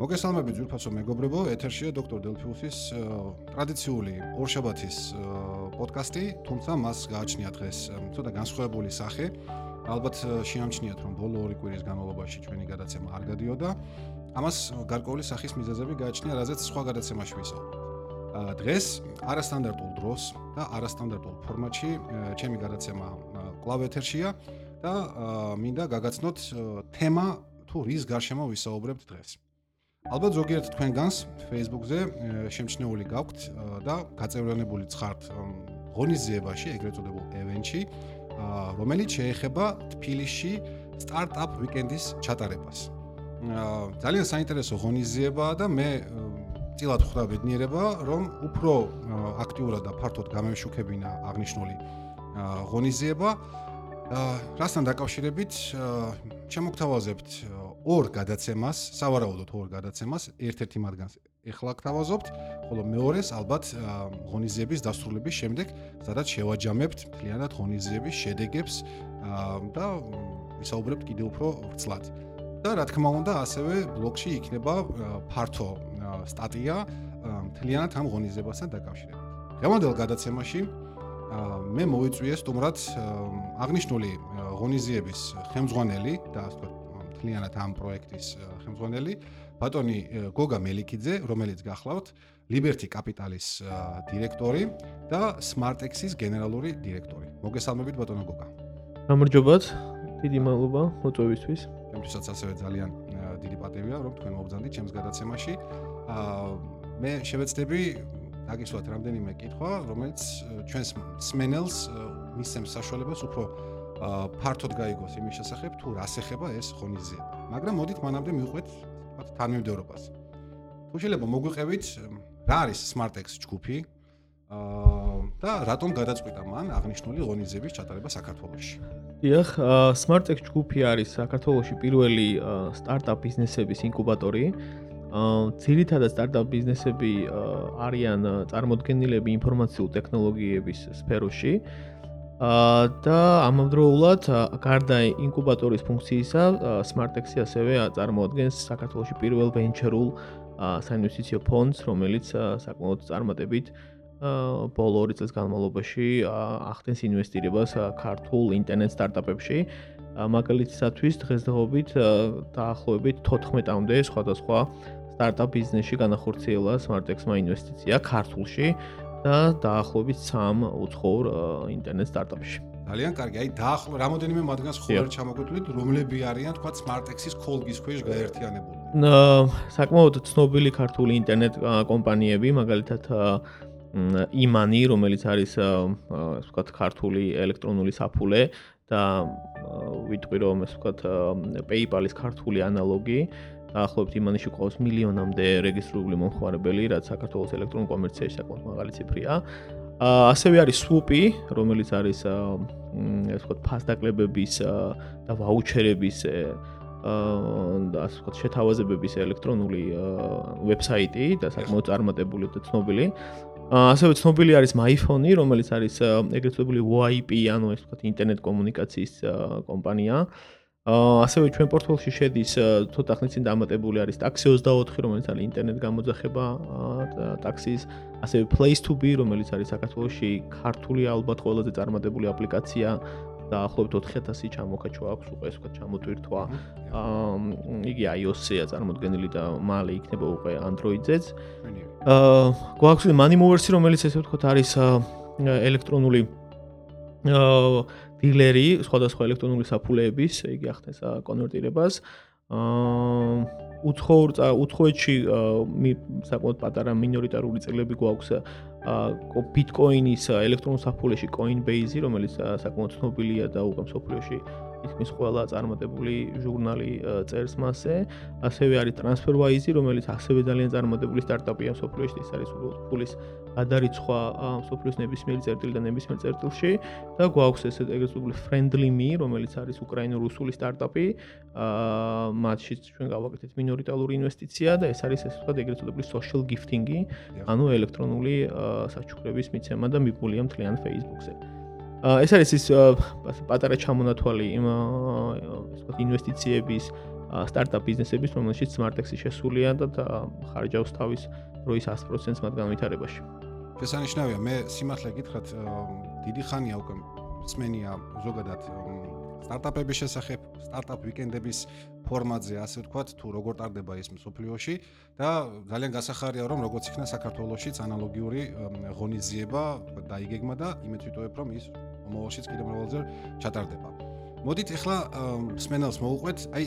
მოგესალმებით ძვირფასო მეგობრებო, ეთერშია დოქტორ დელფიუსის ტრადიციული ორშაბათის პოდკასტი, თუმცა მას გააჩნია დღეს ცოტა განსხვავებული სახე. ალბათ შეამჩნიათ, რომ ბოლო ორი კვირის განმავლობაში ჩვენი გადაცემა არ გადიოდა. ამას გარკვეული სახის მიზეზები გააჩნია, რაზეც სხვა გადაცემაში ვისაუბრებთ. დღეს არასტანდარტულ დროს და არასტანდარტულ ფორმატში ჩემი გადაცემა კლავ ეთერშია და მინდა გაგაცნოთ თემა თუ რის გარშემო ვისაუბრებთ დღეს. ალბათ ზოგიერთ თქვენგანს Facebook-ზე შემჩნეული გაქვთ და გაწევრიანებული ცხართ ღონისძიებაში, ეგრეთ წოდებულ event-ში, რომელიც შეეხება თბილისში სტარტაპ ვიკენდის ჩატარებას. ძალიან საინტერესო ღონისძიებაა და მე წილად ხვდა ბედნიერება, რომ უფრო აქტიურად და ფართოდ გამემშუქებინა აღნიშნული ღონისძიება. რასთან დაკავშირებით შემოგთავაზებთ ორ გადაცემას, სავარაუდოდ ორ გადაცემას, ერთ-ერთი მათგანს ეხლა გთავაზობთ, ხოლო მეორეს ალბათ ღონისძიების დასრულების შემდეგ, სადაც შევაჯამებთ მთლიანად ღონისძიების შედეგებს და ვისაუბრებთ კიდევ უფრო ვრცლად. და რა თქმა უნდა, ასევე ბლოგში იქნება ფართო სტატია მთლიანად ამ ღონისძიებასთან დაკავშირებით. გამოდელ გადაცემაში მე მოვიწვიე სტუმრად აღნიშნული ღონისძიების ხელმძღვანელი და ასე ვთქვათ მთლიანად ამ პროექტის ხელმძღვანელი ბატონი გოგა მელიქიძე, რომელიც გახლავთ Liberty Capital-ის დირექტორი და SmartX-ის გენერალური დირექტორი. მოგესალმებით ბატონო გოგა. გამარჯობათ. დიდი მადლობა მოწვევისთვის. ჩემთვისაც ასევე ძალიან დიდი პატივია, რომ თქვენ მოგზანდით ჩემს გადაცემაში. აა მე შევეცდები დაგისვათ რამდენიმე კითხვა, რომელიც ჩვენს სმენელს მისცემს საშუალებას უფრო ფართოდ გაიგოს იმის შესახებ თუ რას ეხება ეს ღონისძიება. მაგრამ მოდით მანამდე მივყვეთ თქვა თანმიმდევრობას. თუ შეიძლება მოგვიყევით რა არის SmartX ჯგუფი აა და რატომ გადაწყვიტა მან აღნიშნული ღონისძიების ჩატარება საქართველოში? დიახ, SmartX ჯგუფი არის საქართველოში პირველი სტარტაპ ბიზნესების ინკუბატორი. აა ძირითადად სტარტაპ ბიზნესები არიან წარმოდგენილები ინფორმაციულ ტექნოლოგიების სფეროში. და ამავდროულად გარდა ინკუბატორის ფუნქციისა, SmartX-ი ასევე წარმოადგენს საქართველოს პირველ ვენჩერულ საინვესტიციო ფონდს, რომელიც საკმაოდ წარმატებით ბოლო 2 წელს განმავლობაში ახდენს ინვესტირებას ქართულ ინტერნეტ სტარტაპებში. მაგალითისათვის დღესდღეობით დაახლოებით 14-მდე სხვადასხვა სტარტაპ ბიზნესში განახორციელა SmartX-მა ინვესტიცია ქართულში. და დაახლოებით 3 უცხოურ ინტერნეტ სტარტაპში. ძალიან კარგი. აი დაახლო რამოდენიმე მათგანს ხოლმე ჩამოგვიტვლით, რომლები არიან თქვა SmartX-ის კოლგის ქვეშ გაერთიანებული. აა საკმაოდ ცნობილი ქართული ინტერნეტ კომპანიები, მაგალითად იმანი, რომელიც არის ასე ვთქვათ ქართული ელექტრონული საფულე და ვიტყვი რომ ასე ვთქვათ PayPal-ის ქართული ანალოგი. დაახლოებით იმანიში ყავს მილიონამდე რეგისტრირებული მომხმარებელი, რაც საქართველოს ელექტრონულ კომერციაში საკმაოდ მაღალი ციფრია. აა ასევე არის Swoopy, რომელიც არის ასე ვთქვათ ფასდაკლებების და ვაუჩერების აა ასე ვთქვათ შეთავაზებების ელექტრონული ვებსაიტი და საკმაოდ წარმატებული და ცნობილი. ასევე ცნობილი არის MyPhone, რომელიც არის ეგრეთ წოდებული VoIP, ანუ ასე ვთქვათ ინტერნეტ კომუნიკაციის კომპანია. ასევე ჩვენ პორტფოლში შედის ცოტა ხნის წინ დამატებული არის taxi 24, რომელიც არის ინტერნეტ გამოძახება taxi-ის, ასევე place to be, რომელიც არის საქართველოსში ქართული ალბათ ყველაზე წარმატებული აპლიკაცია და ახლობით 4000 ჩამოკაჩვა აქვს უკვე ეს ვთქვათ ჩამოტვირთვა. აა იგი iOS-ია წარმოდგენილი და მალე იქნება უკვე Android-ზეც. აა გვაქვს Money Movers, რომელიც ესე ვთქვათ არის ელექტრონული აა დილერი სხვადასხვა ელექტრონული საფულეების, იგი ახდენს კონვერტირებას. აა უცხოურ უცხოეთში საკმაოდ პატარა მინორიტარული წელები გვაქვს აა ბიტკოინის ელექტრონულ საფულეში Coinbase, რომელიც საკმაოდ ცნობილია და უკვე მსოფლიოში ისმის ყველა წარმატებული ჟურნალი წერს მასზე. ასევე არის TransferWise, რომელიც ასევე ძალიან წარმატებული სტარტაპია სოფლიოში, ის არის უბრალოდ ფულის გადარიცხვა სოფლიოს ნებისმიერ წერტილ და ნებისმიერ წერტილში და გვაქვს ესე ეგრეთ წოდებული Friendly.me, რომელიც არის უკრაინულ-რუსული სტარტაპი. აა მათში ჩვენ გავაკეთეთ მინორიტარული ინვესტიცია და ეს არის ესე ვთქვათ ეგრეთ წოდებული social gifting-ი, ანუ ელექტრონული საჩუქრების მიცემა და მიგულია მთლიან Facebook-ზე. ეს არის ის პატარა ჩამონათვალი იმ ასე ვთქვათ ინვესტიციების სტარტაპ ბიზნესების, რომელშიც Smartex-ი შესულია და ხარჯავს თავის დროის 100%-ს მათ განვითარებაში. შესანიშნავია, მე სიმართლე გითხრათ, დიდი ხანია უკვე სმენია ზოგადად სტარტაპების შესახებ, სტარტაპ ვიკენდების ფორმატზე, ასე ვთქვათ, თუ როგორ ტარდება ის მსოფლიოში და ძალიან გასახარია რომ როგორც იქნა საქართველოსშიც ანალოგიური ღონისძიება დაიგეგმა და იმეც ვიტყოებ რომ ის მომავალშიც კიდევ მრავალჯერ ჩატარდება. მოდით ახლა სმენელს მოუყვეთ, აი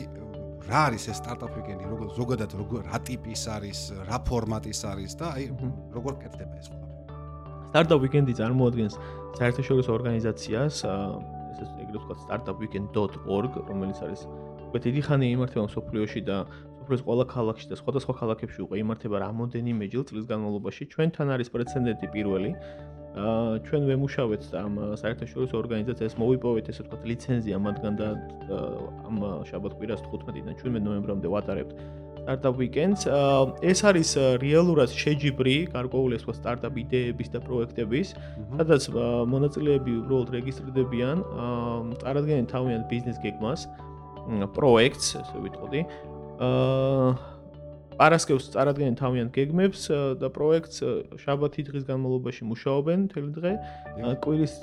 რა არის ეს სტარტაპ ვიკენდი, როგორ ზოგადად როგორ რა ტიპის არის, რა ფორმატის არის და აი როგორ კეთდება ეს ყველაფერი. სტარტაპ ვიკენდი წარმოადგენს საერთაშორისო ორგანიზაციას, ეს ეგრეთ ვთქვათ startupweekend.org, რომელიც არის უკვე დიდი ხანი იმართება სოფლიოში და სოფლის ყველა ქალაქში და სხვადასხვა ქალაქებში უკვე იმართება რამოდენიმეჯერ წლის განმავლობაში. ჩვენთან არის პრეცედენტი პირველი. აა ჩვენ ვემუშავეთ ამ საერთაშორისო ორგანიზაციას, მოვიპოვეთ ესე ვთქვათ ლიცენზია მათგან და ამ შაბათ-კვირას 15-დან 17 ნოემბრამდე ვატარებთ startup weekends. ეს არის რეალურად შეჯიბრი გარკვეული სხვა startup იდეების და პროექტების, სადაც მონაწილეები უბრალოდ რეგისტრირდებიან, წარადგენენ თავიანთ ბიზნეს გეგმას, პროექტს, ესე ვიტყოდი. აა პარასკევს წარადგენენ თავიანთ გეგმებს და პროექტს შაბათი დღის განმავლობაში მუშაობენ მთელი დღე. კვირის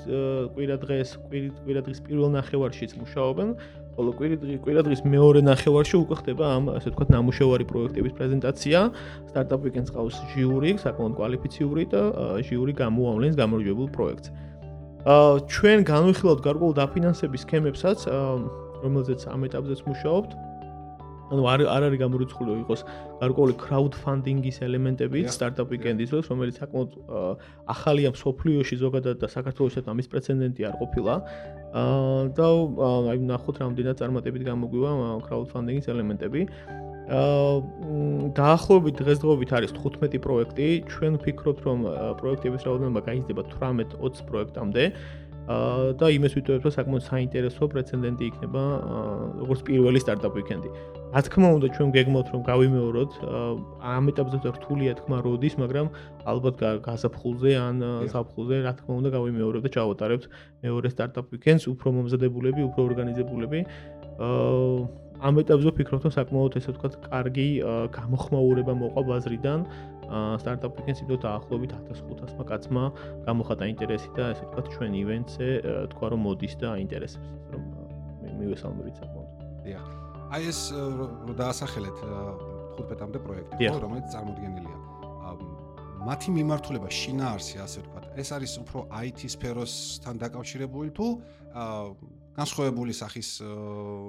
კვირა დღეს, კვირა დღის პირველ ნახევარშიც მუშაობენ. ხოლო კვირადღის მეორე ნახევარში უკვე ხდება ამ ასე ვთქვათ ნამუშევარი პროექტების პრეზენტაცია. სტარტაპ ვიკენდს ყავს ჟიური, საკმაოდ კვალიფიციური და ჟიური გამოავლენს გამარჯვებულ პროექტს. აა ჩვენ განვიხილავთ გარკვეულ დაფინანსების სქემებსაც, რომელზეც ამ ეტაპზეც მუშაობთ. ანუ არ არ არის გამორიცხული იყოს გარკვეული crowdfunding-ის ელემენტები სტარტაპ ვიკენდის დროს, რომელიც საკმაოდ ახალია მსოფლიოში ზოგადად და საქართველოსაც ამის პრეცედენტი არ ყოფილა. აა და აი ნახოთ რამდენად წარმატებით გამოგვივა crowdfunding-ის ელემენტები. აა დაახლოებით დღესდღეობით არის 15 პროექტი. ჩვენ ვფიქრობთ, რომ პროექტების რაოდენობა გაიზრდება 18-20 პროექტამდე. აა და იმეს ვიტყოდებთ, რომ საკმაოდ საინტერესო პრეცედენტი იქნება როგორც პირველი სტარტაპ ვიკენდი. რა თქმა უნდა, ჩვენ გეგმავთ, რომ გავიმეოროთ, ამ ეტაპზე რთულია თქმა როდის, მაგრამ ალბათ გასაფხულზე ან საფხულზე, რა თქმა უნდა, გავიმეორებთ და ჩავატარებთ მეორე სტარტაპ ვიკენდს, უფრო მომზადებულები, უფრო ორგანიზებულები. აა ამ ეტაპზე ვფიქრობ, რომ საკმაოდ ესე ვთქვათ, კარგი გამოხმაურება მოყვა ბაზრიდან. სტარტაპ ვიკენდს იმდო დაახლოებით 1500-მა კაცმა გამოხატა ინტერესი და ესე ვთქვათ, ჩვენ ივენტზე თქვა რომ მოდის და აინტერესებს, რომ მივესალმებით საკმაოდ. დიახ. აი ეს რო დაასახელეთ 15-მდე პროექტი, ხო, რომელიც წარმოდგენილია. მათი მიმართულება შინაარსი, ასე ვთქვათ, ეს არის უფრო IT სფეროსთან დაკავშირებული თუ განსხვავებული სახის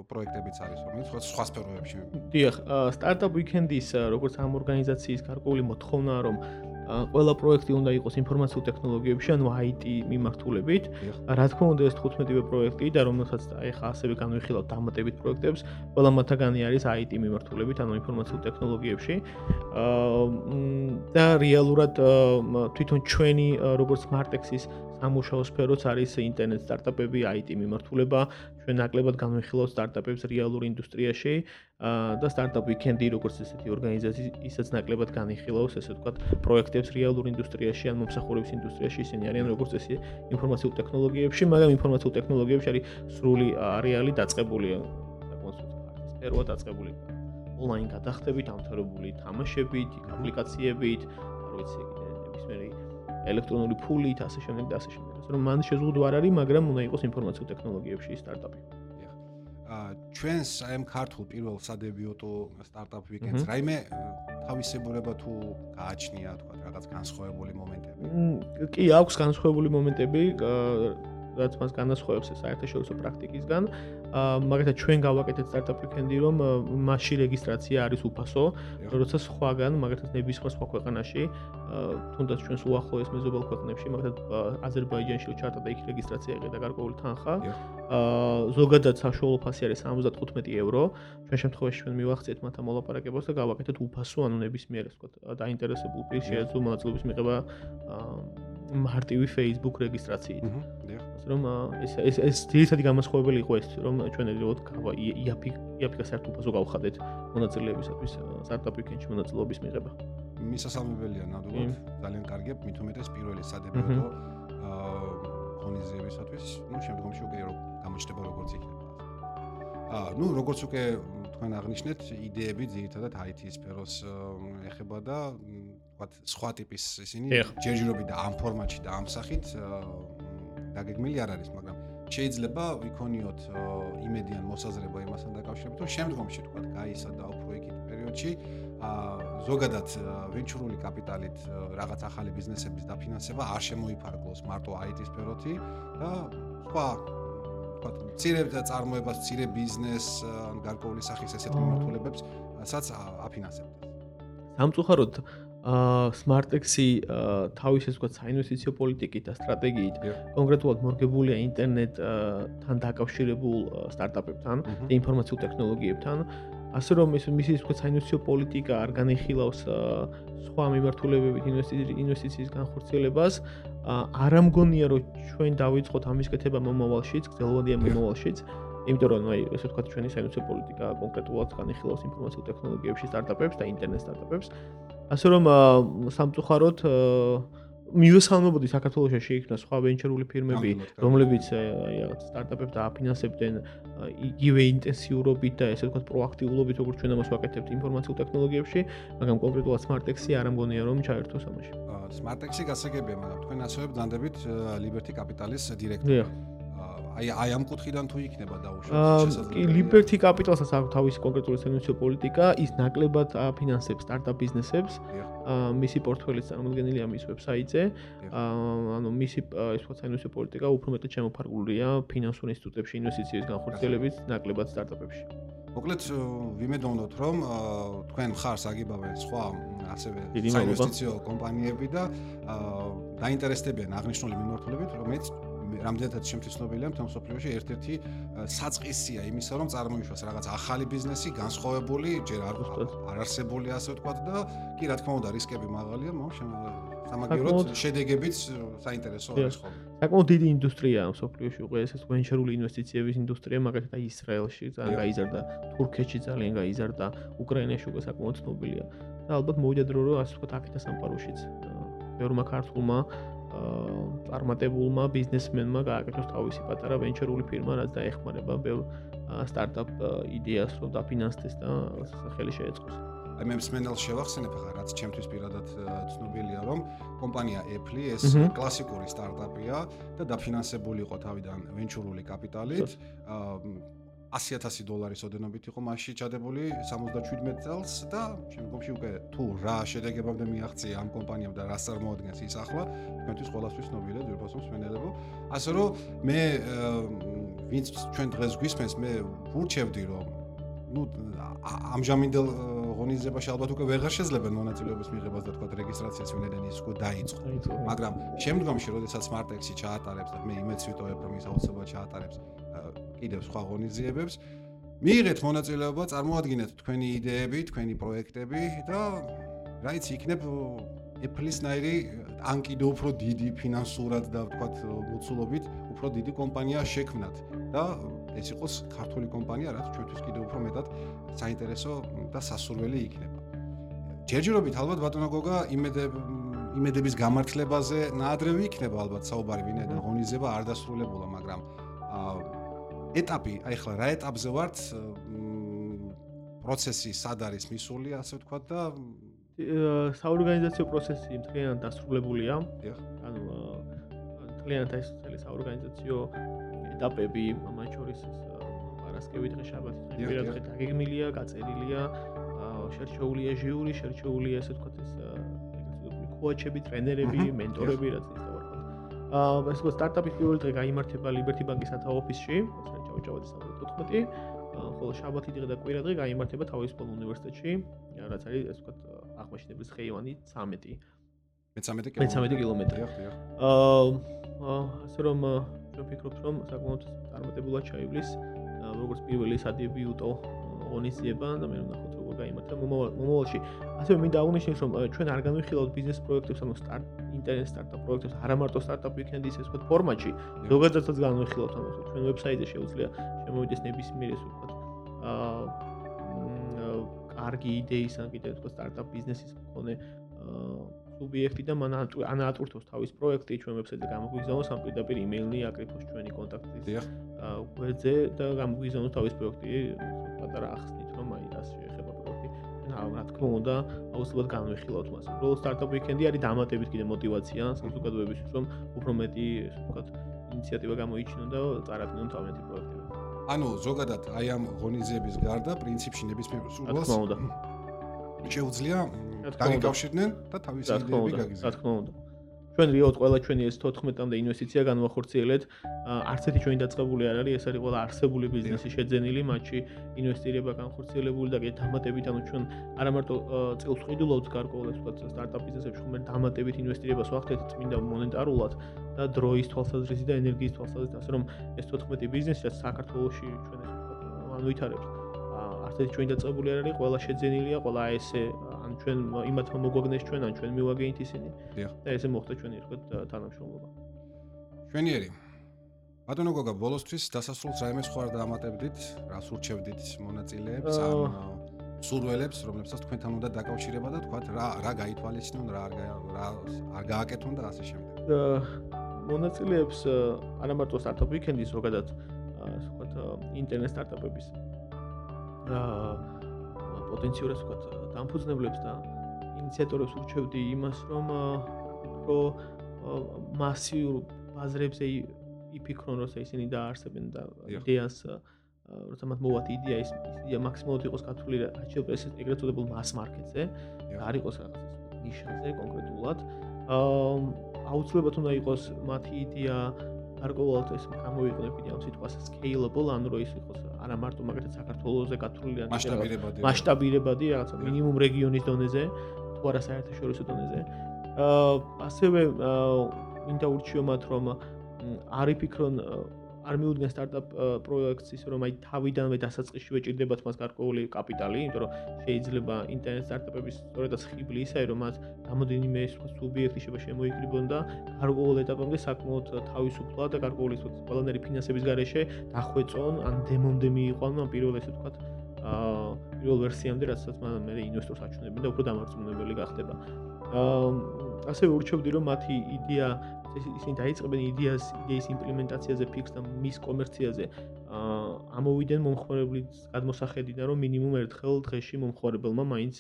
პროექტებიც არის, რომელიც სხვა სფეროებში. დიახ, სტარტაპ ვიკენდის როგორც ამ ორგანიზაციის გარკვეული მოთხოვნაა, რომ ყველა პროექტი უნდა იყოს ინფორმაციულ ტექნოლოგიებში, ანუ IT მიმართულებით. რა თქმა უნდა, ეს 15-ვე პროექტი და რომელსაც აი ხა ასევე განვიხილავთ დამატებით პროექტებს, ყველა მათგანი არის IT მიმართულებით, ანუ ინფორმაციულ ტექნოლოგიებში. აა და რეალურად თვითონ ჩვენი როგორც Smartex-ის სამუშაო სფეროც არის ინტერნეტ სტარტაპები, IT მიმართულება. ჩვენ ნაკლებად განვიხილავთ სტარტაპებს რეალურ ინდუსტრიაში და სტარტაპ ვიკენდი როგორც ესეთი ორგანიზაცია ისაც ნაკლებად განიხილავს, ესე ვთქვათ, პროექტებს რეალურ ინდუსტრიაში ან მომსახურების ინდუსტრიაში ისინი არიან როგორც ესე ინფორმაციულ ტექნოლოგიებში, მაგრამ ინფორმაციულ ტექნოლოგიებში არის სრული არეალი დაწყებული, საკმაოდ სფეროა დაწყებული ონლაინ გადახდებით, ამთავრებული თამაშებით, აპლიკაციებით, არ ვიცი, ნებისმიერი ელექტრონული ფულით, ასე შემდეგ და ასე შემდეგ. ასე რომ მან შეზღუდვა არ არის, მაგრამ უნდა იყოს ინფორმაციულ ტექნოლოგიებში სტარტაპი. აა ჩვენს აი ამ ქართულ პირველ სადებიუტო სტარტაპ ვიკენდს რაიმე თავისებურება თუ გააჩნია თქვა რაღაც განსხვავებული მომენტები? კი, აქვს განსხვავებული მომენტები, რაც მას განასხვავებს საერთაშორისო პრაქტიკისგან. მაგალითად ჩვენ გავაკეთეთ სტარტაპ ვიკენდი, რომ მასში რეგისტრაცია არის უფასო, როცა სხვაგან, მაგალითად ნებისმიერ სხვა ქვეყანაში, თუნდაც ჩვენს უახლოეს მეზობელ ქვეყნებში, მაგალითად აზერბაიჯანში რო ჩატატა იქ რეგისტრაცია ეგ დაკარგული თანხა, ზოგადად საშუალო ფასი არის 75 ევრო. ჩვენ შემთხვევაში ჩვენ მივახციეთ მათთან მოლაპარაკებებს და გავაკეთეთ უფასო, ანუ ნებისმიერ, ასე ვთქვათ, დაინტერესებულ პირს შეეძლო მონაწილეობის მიღება მარტივი Facebook რეგისტრაციით. ასე რომ ეს ეს ეს ძირითადი გამოსხობელი იყო ეს, რომ ჩვენ ეგრევე იაფი იაფიკა საერთოდ უბრალოდ გავხადეთ მონაწილეებისათვის სტარტაპ ვიკენდში მონაწილეობის მიღება. მისასალმებელია ნამდვილად, ძალიან კარგია, მით უმეტეს პირველი სადებიუტო აა ღონისძიებისათვის, ну, შემდგომში უკვე რომ გამოჩნდება როგორც იქნება. აა, ну, როგორც უკვე თქვენ აღნიშნეთ იდეები ძირითადად IT სფეროს ეხება და ვთქვათ სხვა ტიპის ისინი ჯერჯერობით და ამ ფორმატში და ამ სახით დაგეგმილი არ არის, მაგრამ შეიძლება ვიქონიოთ იმედიან მოსაზრება იმასთან დაკავშირებით, რომ შემდგომში ვთქვათ გაისა და უფრო იქით პერიოდში ზოგადად ვენჩურული კაპიტალით რაღაც ახალი ბიზნესების დაფინანსება არ შემოიფარგლოს მარტო IT სფეროთი და სხვა ვთქვათ, ცირე წარმოებას, ცირე ბიზნეს, ან გარკვეული სახის ესეთ მიმართულებებსაც აფინანსებდეს. სამწუხაროდ აა Smartex-ი თავის ეს ვთქვათ საინვესტიციო პოლიტიკით და სტრატეგიით კონკრეტულად მორგებულია ინტერნეტთან დაკავშირებულ სტარტაპებთან და ინფორმაციულ ტექნოლოგიებთან. ასე რომ ეს მისი ვთქვათ საინვესტიციო პოლიტიკა არ განიხილავს სხვა მიმართულებებით ინვესტიციის განხორციელებას, არ ამგონია რომ ჩვენ დავიწყოთ ამის კეთება მომავალშიც, გრძელვადიან მომავალშიც, იმიტომ რომ აი ესე ვთქვათ ჩვენი საინვესტიციო პოლიტიკა კონკრეტულად განიხილავს ინფორმაციულ ტექნოლოგიებში სტარტაპებს და ინტერნეტ სტარტაპებს. ასე რომ სამწუხაროდ მიუსალმობოდი საქართველოს შეიქმნა სხვა ვენჩერული ფირმები, რომლებიც აი რაღაც სტარტაპებს დააფინანსებდნენ იგივე ინტენსიურობით და ესე ვთქვათ პროაქტიულობით, როგორც ჩვენ ამას ვაკეთებთ ინფორმაციულ ტექნოლოგიებში, მაგრამ კონკრეტულად Smart-X-ი არ ამგონია რომ ჩაერთოს ამაში. Smart-X-ი გასაგებია, მაგრამ თქვენ ასევე ბრძანდებით Liberty Capital-ის დირექტორი. აი აი ამ კუთხიდან თუ იქნება დაუშვათ შესაძლებელი. კი, Liberty Capital-ს აქვს თავისი კონკრეტული სერვისო პოლიტიკა, ის ნაკლებად აფინანსებს სტარტაპ ბიზნესებს. აა მისი პორტფელიც წარმოდგენილია მის ვებსაიტზე. აა ანუ მისი ის ვთქვათ სერვისო პოლიტიკა უფრო მეტად შემოფარგლულია ფინანსურ ინსტიტუტებში ინვესტიციების განხორციელებით ნაკლებად სტარტაპებში. მოკლედ ვიმედოვნოთ რომ თქვენ მხარს აგიბავე სხვა ასევე საინვესტიციო კომპანიები და დაინტერესდებიან აღნიშნული მიმართულებით რომელიც რამდენადაც შემთხვევითია მთელ სოფლიოში ერთ-ერთი საწყისია იმისა, რომ წარმოიშვას რაღაც ახალი ბიზნესი, განსხვავებული, ჯერ არ არ არსებული ასე ვთქვათ და კი რა თქმა უნდა რისკები მაღალია, მაგრამ სამაგიეროდ შედეგებიც საინტერესო არის ხოლმე. საკმაოდ დიდი ინდუსტრიაა სოფლიოში უკვე ეს ვენჩერული ინვესტიციების ინდუსტრია, მაგალითად ისრაელში ძალიან გაიზარდა, თურქეთში ძალიან გაიზარდა, უკრაინაში უკვე საკმაოდ ცნობილია. და ალბათ მოვიდა დრო რომ ასე ვთქვათ აფრიკა სამყაროშიც. ბევრმა ქართულმა წარმატებულმა ბიზნესმენმა გააკეთოს თავისი პატარა ვენჩერული ფირმა, რაც დაეხმარება ბევრ სტარტაპ იდეას, რომ დაფინანსდეს და სახელი შეეწყოს. აი მე მსმენელს შევახსენებ ახლა, რაც ჩემთვის პირადად ცნობილია, რომ კომპანია Apple ეს კლასიკური სტარტაპია და დაფინანსებული იყო თავიდან ვენჩურული კაპიტალით. აა 100000 დოლარის ოდენობით იყო მასში ჩადებული 77 წელს და შემდგომში უკვე თუ რა შედეგებამდე მიაღწია ამ კომპანიამ და რა წარმოადგენს ის ახლა თქვენთვის ყველასთვის ცნობილია ძირფასო მსმენელებო ასე რომ მე ვინც ჩვენ დღეს გვისმენს მე ვურჩევდი რომ ну ამჟამინდელ ღონისძიებაში ალბათ უკვე ვეღარ შეძლებენ მონაწილეობის მიღებას და თქვა რეგისტრაციას ვინედან ის უკვე დაიწყო. მაგრამ შემდგომში როდესაც Smart-X-ი ჩაატარებს და მე იმეც ვიტოვებ რომ ის აუცილებლად ჩაატარებს კიდევ სხვა ღონისძიებებს. მიიღეთ მონაწილეობა, წარმოადგინეთ თქვენი იდეები, თქვენი პროექტები და რაიც იქნებ Apple-ის ნაირი ან კიდევ უფრო დიდი ფინანსურად და ვთქვათ მოცულობით უფრო დიდი კომპანია შექმნათ და ეს იყოს ქართული კომპანია, რაც ჩვენთვის კიდევ უფრო მეტად საინტერესო და სასურველი იქნება. ჯერჯერობით ალბათ ბატონო გოგა იმედებ იმედების გამართლებაზე ნაადრევი იქნება ალბათ საუბარი ვინაიდან ღონისძიება არ დასრულებულა, მაგრამ აა ეტაპი, აი ხლა რა ეტაპზე ვართ პროცესი სად არის მისული, ასე ვთქვათ და საორგანიზაციო პროცესი მთლიანად დასრულებულია. ანუ მთლიანად ეს წელი საორგანიზაციო ეტაპები, მათ შორის პარასკევი დღე შაბათი დღე პირად დღე დაგეგმილია, გაწერილია, შერჩეულია ჟიური, შერჩეულია ასე ვთქვათ ეს ეგრეთ კოუჩები, ტრენერები, მენტორები, რაც ის დავარქვათ. აა ეს ხო სტარტაპის პირველი დღე გამართება Liberty Bank-ის სათავო ოფისში, ოჯავადი 14, ხოლო შაბათი დღე და კვირა დღე გამართება თავისუფალ უნივერსიტეტში, რაც არის ასე ვთქვათ აღმაშენებლის ხეივანი 13. მე13 კილომეტრი. აა ასე რომ ჩვენ ვფიქრობთ რომ საკმაოდ წარმატებულად ჩაივლის როგორც პირველი სადებიუტო ღონისძიება და მე ვნახოთ როგორ გამართა მომავალში. ასევე მინდა აღნიშნოს რომ ჩვენ არ განვიხილავთ ბიზნეს პროექტებს, ანუ სტარტ ინტერნეტ სტარტაპ პროექტებს, არა მარტო სტარტაპი იქნება ისე ვთქვათ ფორმატში, ზოგადადაც განვიხილავთ, ანუ ჩვენ ვებსაიტზე შეუძლია შემოვიდეს ნებისმიერ ესე ვთქვათ აა კარგი იდეის ან კიდე ვთქვათ სტარტაპ ბიზნესის მქონე აა სუბიექტი და მან ანაატურთოს თავის პროექტი ჩვენ ვებსაიტზე გამოგვიგზავნოს ამ პირდაპირ იმეილი აკრიფოს ჩვენი კონტაქტის აა გვერდზე და გამოგვიგზავნოს თავის პროექტი პატარა ახსნით აი რა თქმა უნდა აუცილებლად განვიხილავთ მას. უბრალოდ სტარტაპ ვიკენდი არის დამატებით კიდე მოტივაცია საზოგადოებისთვის, რომ უფრო მეტი, ასე ვთქვათ, ინიციატივა გამოიჩინონ და წარადგინონ თავიანთი პროექტები. ანუ ზოგადად აი ამ ღონისძიების გარდა პრინციპში ნებისმიერ ურვალს რა თქმა უნდა შეუძლია დაგიკავშირდნენ და თავისი იდეები გაგიზიარდნენ. რა თქმა უნდა. ჩვენ რეალურად ყველა ჩვენი ეს 14-მდე ინვესტიცია განვახორციელეთ. არც ერთი ჩვენი დაწყებული არ არის, ეს არის ყველა არსებული ბიზნესი შეძენილი, მათში ინვესტირება განხორციელებული და კიდე დამატებით, ანუ ჩვენ არა მარტო წელს ხედულობთ გარკვეულ ეს ვთქვათ სტარტაპ ბიზნესებში, მაგრამ დამატებით ინვესტირებას ვახდეთ წმინდა მონეტარულად და დროის თვალსაზრისით და ენერგიის თვალსაზრისით, ასე რომ ეს 14 ბიზნესი რაც საქართველოში ჩვენ ეს ვთქვათ ანვითარებს. არც ერთი ჩვენი დაწყებული არ არის, ყველა შეძენილია, ყველა ესე ან ჩვენ იმათმა მოგვაგნეს ჩვენ ან ჩვენ მივაგენით ისინი. და ესე მოხდა ჩვენი თქვა თანამშრომლობა. ჩვენიერი. ბატონო გოგა, ბოლოსთვის დასასრულს რაიმე სხვა დაამატებდით, რას ურჩევდით მონაწილეებს ან სურველებს, რომლებსაც თქვენთან უნდა დაკავშირება და თქვა რა რა გაითვალისწინონ, რა არ რა არ გააკეთონ და ასე შემდეგ. მონაწილეებს არა მარტო სტარტაპ ვიკენდის, ზოგადად თქვა ინტერნეტ სტარტაპების აა პოტენციურებს ვქოთ დამფუძნებლებს და ინიციატორებს ურჩევდი იმას, რომ უფრო მასიურ ბაზრებზე იფიქრონ, როცა ისინი დაარსებენ და იდეას როცა მათ მოვათ იდეა ის იდეა მაქსიმალურად იყოს გათვლილი აჩვენებს ეგრეთ წოდებულ მას მარკეტზე და არ იყოს რაღაც ნიშაზე კონკრეტულად. აა აუცილებლად უნდა იყოს მათი იდეა გარკვეულად ეს გამოიყენებ იდეა სიტყვას scalable, ანუ რომ ის იყოს არა მარტო მაგალითად საქართველოსზე გათვლილი ან მასშტაბირებადი რაღაცა მინიმუმ რეგიონის დონეზე, თუ არა საერთაშორისო დონეზე. აა ასევე მინდა ურჩიო მათ რომ არი ფიქრონ არ მიუდგენ სტარტაპ პროექტს ის რომ აი თავიდანვე დასაწყისში ვეჭirdებათ მას გარკვეული კაპიტალი, იმიტომ რომ შეიძლება ინტერნეტ სტარტაპების სწორედაც ხიბლი ისაა რომ მას გამოდენიმე სუბიექტი შეიძლება შემოიკრიბონ და გარკვეულ ეტაპამდე საკმაოდ თავისუფლად და გარკვეული ყველანაირი ფინანსების გარეშე დახვეწონ ან დემომდე მიიყვანონ ან პირველ ესე ვთქვათ აა პირველ ვერსიამდე რასაც მან მე ინვესტორს აჩვენებენ და უფრო დამარცხებული გახდება. აა ასევე ურჩევდი რომ მათი იდეა ისინი დაიწყებენ იდეას იდეის იმპლემენტაციაზე ფიქს და მის კომერციაზე აა ამოვიდნენ მომხმარებლის გადმოსახედიდან რომ მინიმუმ ერთხელ დღეში მომხმარებელმა მაინც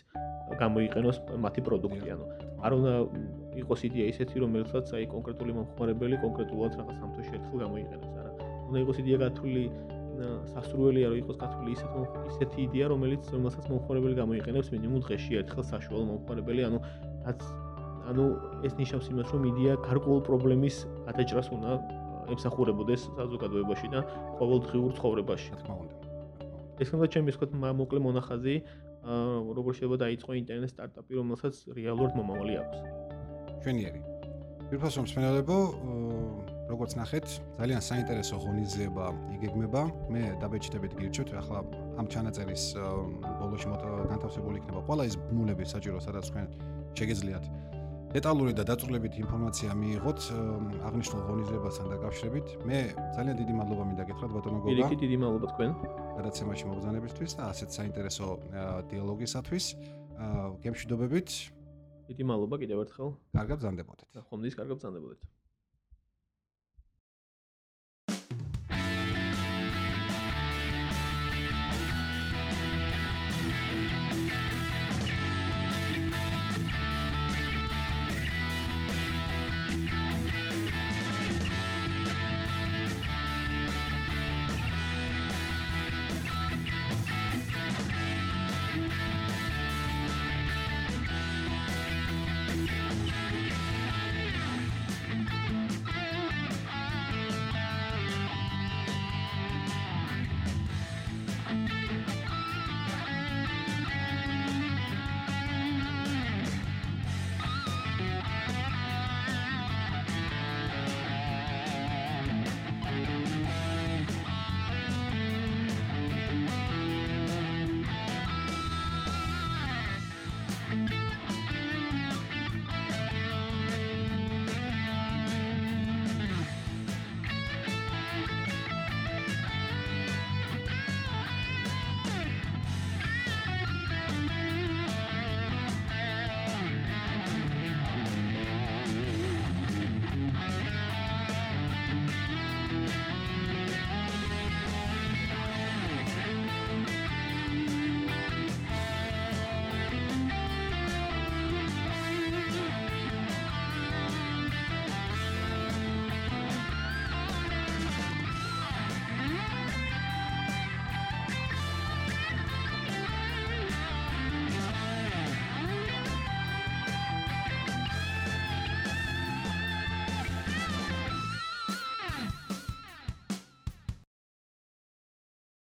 გამოიყენოს მათი პროდუქტი ანუ არ უნდა იყოს იდეა ისეთი რომელსაც აი კონკრეტული მომხმარებელი კონკრეტულად რაღაც სამთოში ერთხელ გამოიყენოს არა. უნდა იყოს იდეა გათვლილი სასურველია რომ იყოს გათვლილი ისეთ ისეთი იდეა რომელიც რომელსაც მომხმარებელი გამოიყენებს მინიმუმ დღეში ერთხელ საშუალო მომხმარებელი ანუ რაც ანუ ეს ნიშნავს იმას, რომ იდეა გარკვეულ პრობლემის გადაჭრას უნდა ემსახურებოდეს საზოგადოებაში და ყოველდღიურ ცხოვრებაში. რა თქმა უნდა. ეს უნდა ჩემი ვთქვათ მოკლე მონახაზი, როგორ შეიძლება დაიწყო ინტერნეტ სტარტაპი, რომელსაც რეალურად მომავალი აქვს. ჩვენიერი. პირველს რომ სპენელებო, როგორც ნახეთ, ძალიან საინტერესო ღონისძიება იგეგმება. მე დაბეჭდებით გირჩევთ, ახლა ამ ჩანაწერის ბოლოში განთავსებული იქნება ყველა ის ბმულები საჭირო, სადაც თქვენ შეგეძლიათ დეტალური და დაწვრილებით ინფორმაცია მიიღოთ აღნიშნულ ღონისძიებასთან დაკავშირებით. მე ძალიან დიდი მადლობა მინდა გითხრათ ბატონო გოგა. დიდი დიდი მადლობა თქვენ. გადაცემაში მოგზაურობისთვის და ასეთ საინტერესო დიალოგისათვის. გემშვიდობებით. დიდი მადლობა კიდევ ერთხელ. კარგად ბრძანდებოდეთ. ხომდის კარგად ბრძანდებოდეთ.